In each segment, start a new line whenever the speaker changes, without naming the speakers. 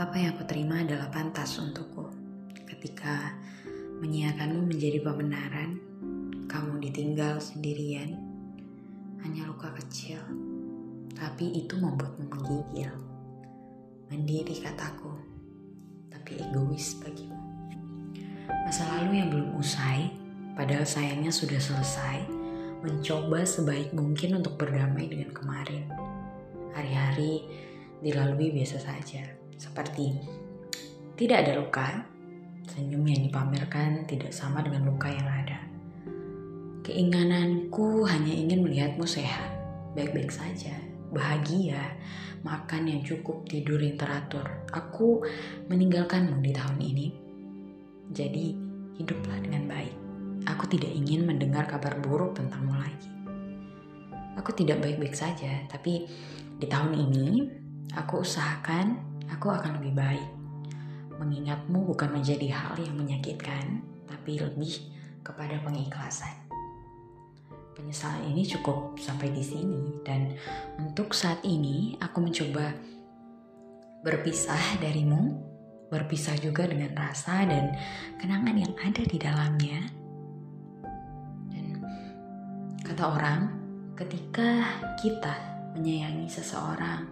Apa yang aku terima adalah pantas untukku. Ketika menyiakanmu menjadi pembenaran, kamu ditinggal sendirian, hanya luka kecil, tapi itu membuatmu menggigil. Mandiri kataku, tapi egois bagimu. Masa lalu yang belum usai, padahal sayangnya sudah selesai, mencoba sebaik mungkin untuk berdamai dengan kemarin. Hari-hari dilalui biasa saja, seperti tidak ada luka, senyum yang dipamerkan tidak sama dengan luka yang ada. Keinginanku hanya ingin melihatmu sehat, baik-baik saja, bahagia, makan yang cukup, tidur yang teratur. Aku meninggalkanmu di tahun ini. Jadi, hiduplah dengan baik. Aku tidak ingin mendengar kabar buruk tentangmu lagi. Aku tidak baik-baik saja, tapi di tahun ini aku usahakan aku akan lebih baik. Mengingatmu bukan menjadi hal yang menyakitkan, tapi lebih kepada pengikhlasan penyesalan ini cukup sampai di sini dan untuk saat ini aku mencoba berpisah darimu, berpisah juga dengan rasa dan kenangan yang ada di dalamnya. Dan kata orang, ketika kita menyayangi seseorang,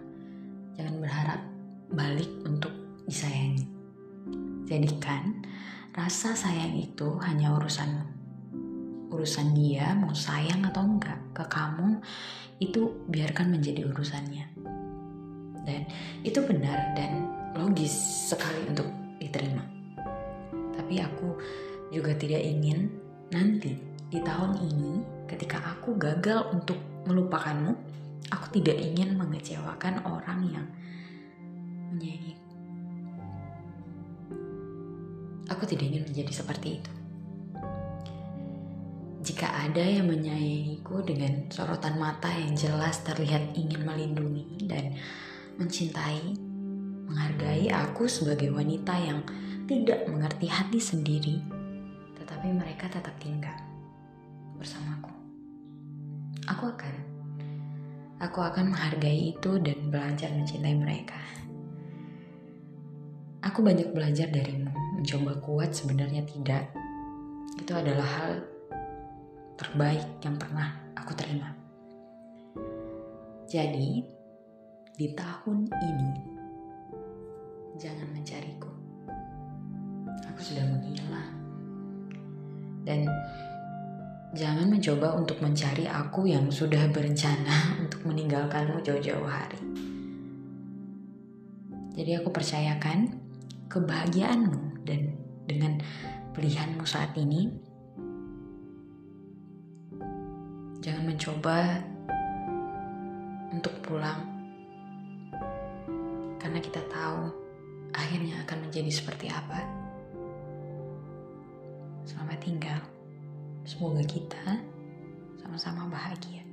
jangan berharap balik untuk disayangi. Jadikan rasa sayang itu hanya urusanmu urusan dia mau sayang atau enggak ke kamu itu biarkan menjadi urusannya dan itu benar dan logis sekali untuk diterima tapi aku juga tidak ingin nanti di tahun ini ketika aku gagal untuk melupakanmu aku tidak ingin mengecewakan orang yang menyayangi aku tidak ingin menjadi seperti itu jika ada yang menyayangiku dengan sorotan mata yang jelas terlihat ingin melindungi dan mencintai, menghargai aku sebagai wanita yang tidak mengerti hati sendiri, tetapi mereka tetap tinggal bersamaku. Aku akan, aku akan menghargai itu dan belajar mencintai mereka. Aku banyak belajar darimu, mencoba kuat sebenarnya tidak. Itu adalah hal terbaik yang pernah aku terima. Jadi, di tahun ini, jangan mencariku. Aku sudah menghilang. Dan jangan mencoba untuk mencari aku yang sudah berencana untuk meninggalkanmu jauh-jauh hari. Jadi aku percayakan kebahagiaanmu dan dengan pilihanmu saat ini Jangan mencoba untuk pulang, karena kita tahu akhirnya akan menjadi seperti apa. Selamat tinggal, semoga kita sama-sama bahagia.